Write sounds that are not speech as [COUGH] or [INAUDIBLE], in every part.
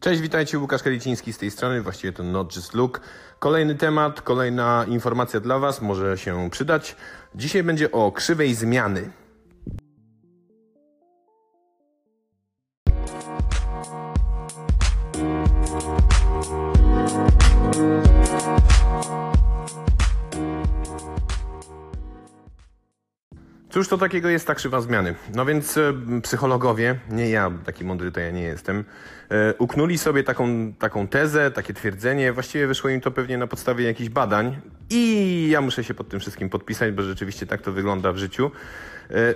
Cześć, witajcie, Łukasz Kaliciński z tej strony, właściwie to Not Just Look. Kolejny temat, kolejna informacja dla Was, może się przydać. Dzisiaj będzie o krzywej zmiany. Cóż to takiego jest ta krzywa zmiany? No więc e, psychologowie, nie ja, taki mądry to ja nie jestem, e, uknuli sobie taką, taką tezę, takie twierdzenie, właściwie wyszło im to pewnie na podstawie jakichś badań. I ja muszę się pod tym wszystkim podpisać, bo rzeczywiście tak to wygląda w życiu,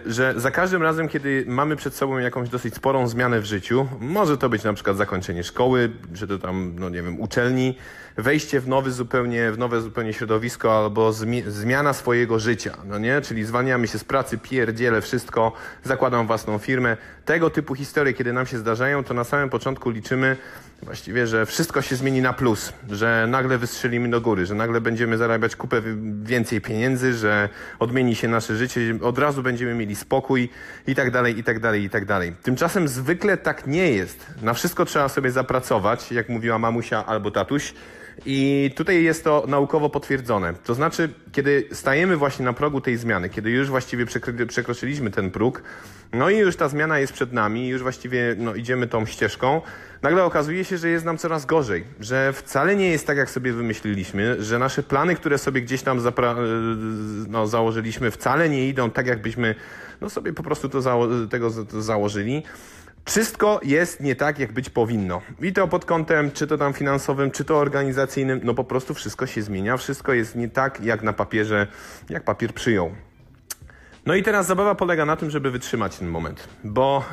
że za każdym razem, kiedy mamy przed sobą jakąś dosyć sporą zmianę w życiu, może to być na przykład zakończenie szkoły, czy to tam, no nie wiem, uczelni, wejście w nowy zupełnie, w nowe zupełnie środowisko albo zmiana swojego życia, no nie? Czyli zwalniamy się z pracy, pierdzielę wszystko, zakładam własną firmę. Tego typu historie, kiedy nam się zdarzają, to na samym początku liczymy właściwie, że wszystko się zmieni na plus, że nagle wystrzelimy do góry, że nagle będziemy zarabiać kupę więcej pieniędzy, że odmieni się nasze życie, od razu będziemy mieli spokój i tak dalej, i tak dalej, i tak dalej. Tymczasem zwykle tak nie jest. Na wszystko trzeba sobie zapracować, jak mówiła mamusia albo tatuś. I tutaj jest to naukowo potwierdzone. To znaczy, kiedy stajemy właśnie na progu tej zmiany, kiedy już właściwie przekroczyliśmy ten próg, no i już ta zmiana jest przed nami, już właściwie no, idziemy tą ścieżką, nagle okazuje się, że jest nam coraz gorzej, że wcale nie jest tak, jak sobie wymyśliliśmy, że nasze plany, które sobie gdzieś tam no, założyliśmy, wcale nie idą tak, jakbyśmy no, sobie po prostu to zało tego to założyli. Wszystko jest nie tak, jak być powinno. I to pod kątem, czy to tam finansowym, czy to organizacyjnym, no po prostu wszystko się zmienia, wszystko jest nie tak, jak na papierze, jak papier przyjął. No i teraz zabawa polega na tym, żeby wytrzymać ten moment, bo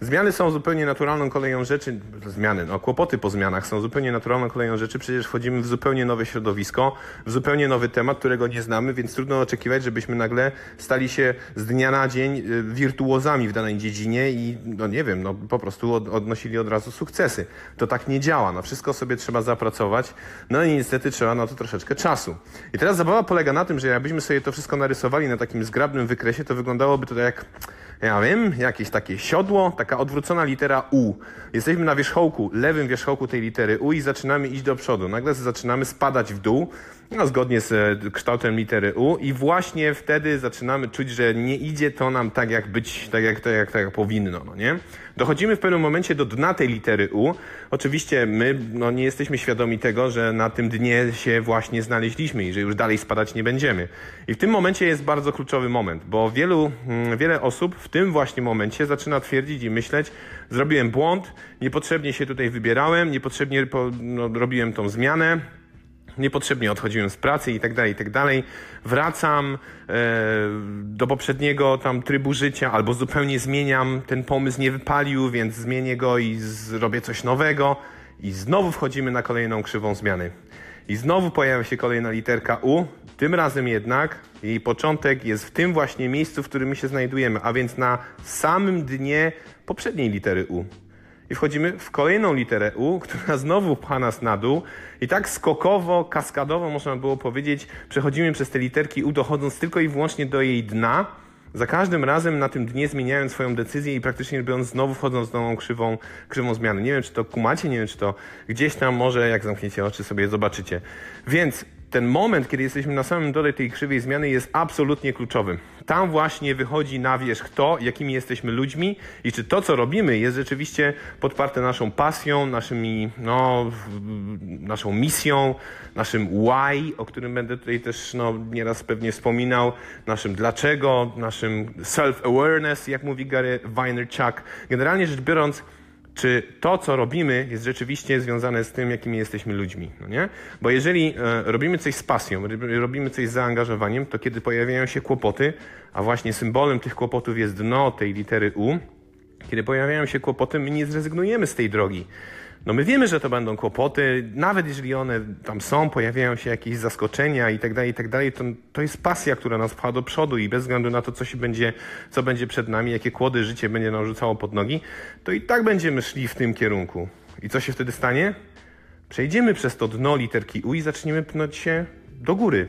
zmiany są zupełnie naturalną koleją rzeczy, zmiany, no kłopoty po zmianach są zupełnie naturalną koleją rzeczy, przecież wchodzimy w zupełnie nowe środowisko, w zupełnie nowy temat, którego nie znamy, więc trudno oczekiwać, żebyśmy nagle stali się z dnia na dzień y, wirtuozami w danej dziedzinie i, no nie wiem, no po prostu odnosili od razu sukcesy. To tak nie działa, no wszystko sobie trzeba zapracować, no i niestety trzeba na to troszeczkę czasu. I teraz zabawa polega na tym, że jakbyśmy sobie to wszystko narysowali na takim zgrabnym wykresie, zakresie, to wyglądałoby to jak, ja wiem, jakieś takie siodło, taka odwrócona litera U. Jesteśmy na wierzchołku, lewym wierzchołku tej litery U i zaczynamy iść do przodu. Nagle zaczynamy spadać w dół, no, zgodnie z e, kształtem litery U i właśnie wtedy zaczynamy czuć, że nie idzie to nam tak jak być, tak jak, tak jak, tak jak powinno, no nie? Dochodzimy w pewnym momencie do dna tej litery U. Oczywiście my no, nie jesteśmy świadomi tego, że na tym dnie się właśnie znaleźliśmy i że już dalej spadać nie będziemy. I w tym momencie jest bardzo kluczowy moment, bo wielu, mm, wiele osób w tym właśnie momencie zaczyna twierdzić i myśleć, zrobiłem błąd, niepotrzebnie się tutaj wybierałem, niepotrzebnie no, robiłem tą zmianę, niepotrzebnie odchodziłem z pracy i tak dalej, i tak dalej. Wracam e, do poprzedniego tam trybu życia albo zupełnie zmieniam, ten pomysł nie wypalił, więc zmienię go i zrobię coś nowego i znowu wchodzimy na kolejną krzywą zmiany. I znowu pojawia się kolejna literka U, tym razem jednak jej początek jest w tym właśnie miejscu, w którym my się znajdujemy, a więc na samym dnie poprzedniej litery U i wchodzimy w kolejną literę U, która znowu pcha nas na dół i tak skokowo, kaskadowo można było powiedzieć, przechodzimy przez te literki U, dochodząc tylko i wyłącznie do jej dna, za każdym razem na tym dnie zmieniając swoją decyzję i praktycznie biorąc znowu wchodząc w nową krzywą, krzywą zmiany. Nie wiem, czy to kumacie, nie wiem, czy to gdzieś tam może, jak zamkniecie oczy, sobie zobaczycie. Więc ten moment, kiedy jesteśmy na samym dole tej krzywej zmiany, jest absolutnie kluczowy. Tam właśnie wychodzi na wierzch to, jakimi jesteśmy ludźmi i czy to, co robimy, jest rzeczywiście podparte naszą pasją, naszymi, no, naszą misją, naszym why, o którym będę tutaj też no, nieraz pewnie wspominał, naszym dlaczego, naszym self-awareness, jak mówi Gary Vaynerchuk. Generalnie rzecz biorąc, czy to, co robimy, jest rzeczywiście związane z tym, jakimi jesteśmy ludźmi. No nie? Bo jeżeli e, robimy coś z pasją, robimy coś z zaangażowaniem, to kiedy pojawiają się kłopoty, a właśnie symbolem tych kłopotów jest dno tej litery U, kiedy pojawiają się kłopoty, my nie zrezygnujemy z tej drogi. No my wiemy, że to będą kłopoty, nawet jeżeli one tam są, pojawiają się jakieś zaskoczenia i tak dalej, i tak dalej, to, to jest pasja, która nas pcha do przodu i bez względu na to, co się będzie, co będzie przed nami, jakie kłody życie będzie nam rzucało pod nogi, to i tak będziemy szli w tym kierunku. I co się wtedy stanie? Przejdziemy przez to dno literki U i zaczniemy pnąć się do góry.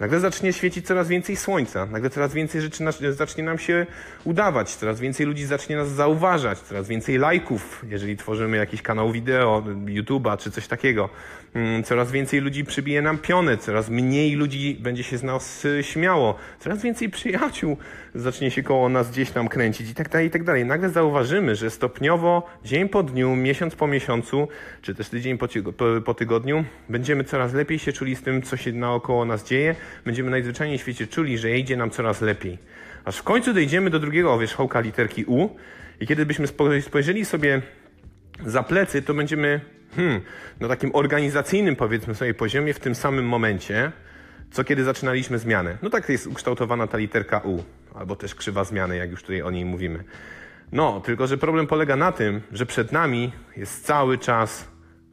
Nagle zacznie świecić coraz więcej słońca, nagle coraz więcej rzeczy nas, zacznie nam się udawać, coraz więcej ludzi zacznie nas zauważać, coraz więcej lajków, jeżeli tworzymy jakiś kanał wideo, YouTube'a czy coś takiego. Mm, Coraz więcej ludzi przybije nam pionę, coraz mniej ludzi będzie się z nas y, śmiało, coraz więcej przyjaciół zacznie się koło nas gdzieś tam kręcić i tak dalej, i tak dalej. Nagle zauważymy, że stopniowo, dzień po dniu, miesiąc po miesiącu, czy też tydzień po, po tygodniu, będziemy coraz lepiej się czuli z tym, co się naokoło nas dzieje. Będziemy najzwyczajniej w świecie czuli, że idzie nam coraz lepiej. Aż w końcu dojdziemy do drugiego wierzchołka literki U i kiedy byśmy spo- spojrzeli sobie za plecy, to będziemy hmm, na takim organizacyjnym, powiedzmy sobie, poziomie w tym samym momencie, co kiedy zaczynaliśmy zmianę. No tak jest ukształtowana ta literka U, albo też krzywa zmiany, jak już tutaj o niej mówimy. No, tylko że problem polega na tym, że przed nami jest cały czas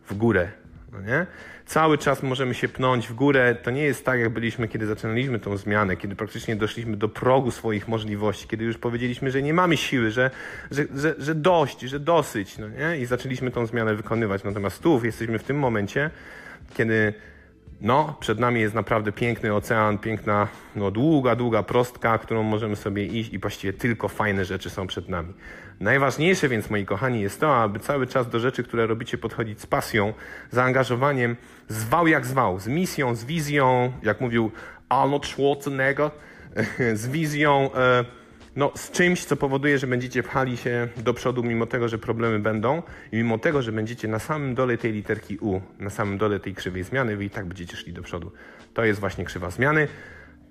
w górę. No nie? Cały czas możemy się pnąć w górę. To nie jest tak, jak byliśmy, kiedy zaczynaliśmy tą zmianę, kiedy praktycznie doszliśmy do progu swoich możliwości, kiedy już powiedzieliśmy, że nie mamy siły, że, że, że, że dość, że dosyć. No nie? I zaczęliśmy tą zmianę wykonywać. Natomiast tu jesteśmy w tym momencie, kiedy no, przed nami jest naprawdę piękny ocean, piękna, no, długa, długa prostka, którą możemy sobie iść i właściwie tylko fajne rzeczy są przed nami. Najważniejsze więc, moi kochani, jest to, aby cały czas do rzeczy, które robicie, podchodzić z pasją, zaangażowaniem, zwał jak zwał, z misją, z wizją, jak mówił Arnold Schwarzenegger, [LAUGHS] z wizją, e, no, z czymś, co powoduje, że będziecie pchali się do przodu, mimo tego, że problemy będą i mimo tego, że będziecie na samym dole tej literki U, na samym dole tej krzywej zmiany, wy i tak będziecie szli do przodu. To jest właśnie krzywa zmiany.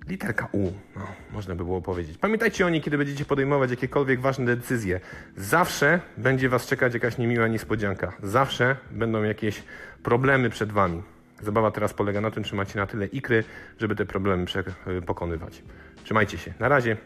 Literka U, no, można by było powiedzieć. Pamiętajcie o niej, kiedy będziecie podejmować jakiekolwiek ważne decyzje. Zawsze będzie was czekać jakaś niemiła niespodzianka. Zawsze będą jakieś problemy przed wami. Zabawa teraz polega na tym, czy macie na tyle ikry, żeby te problemy prze- pokonywać. Trzymajcie się. Na razie.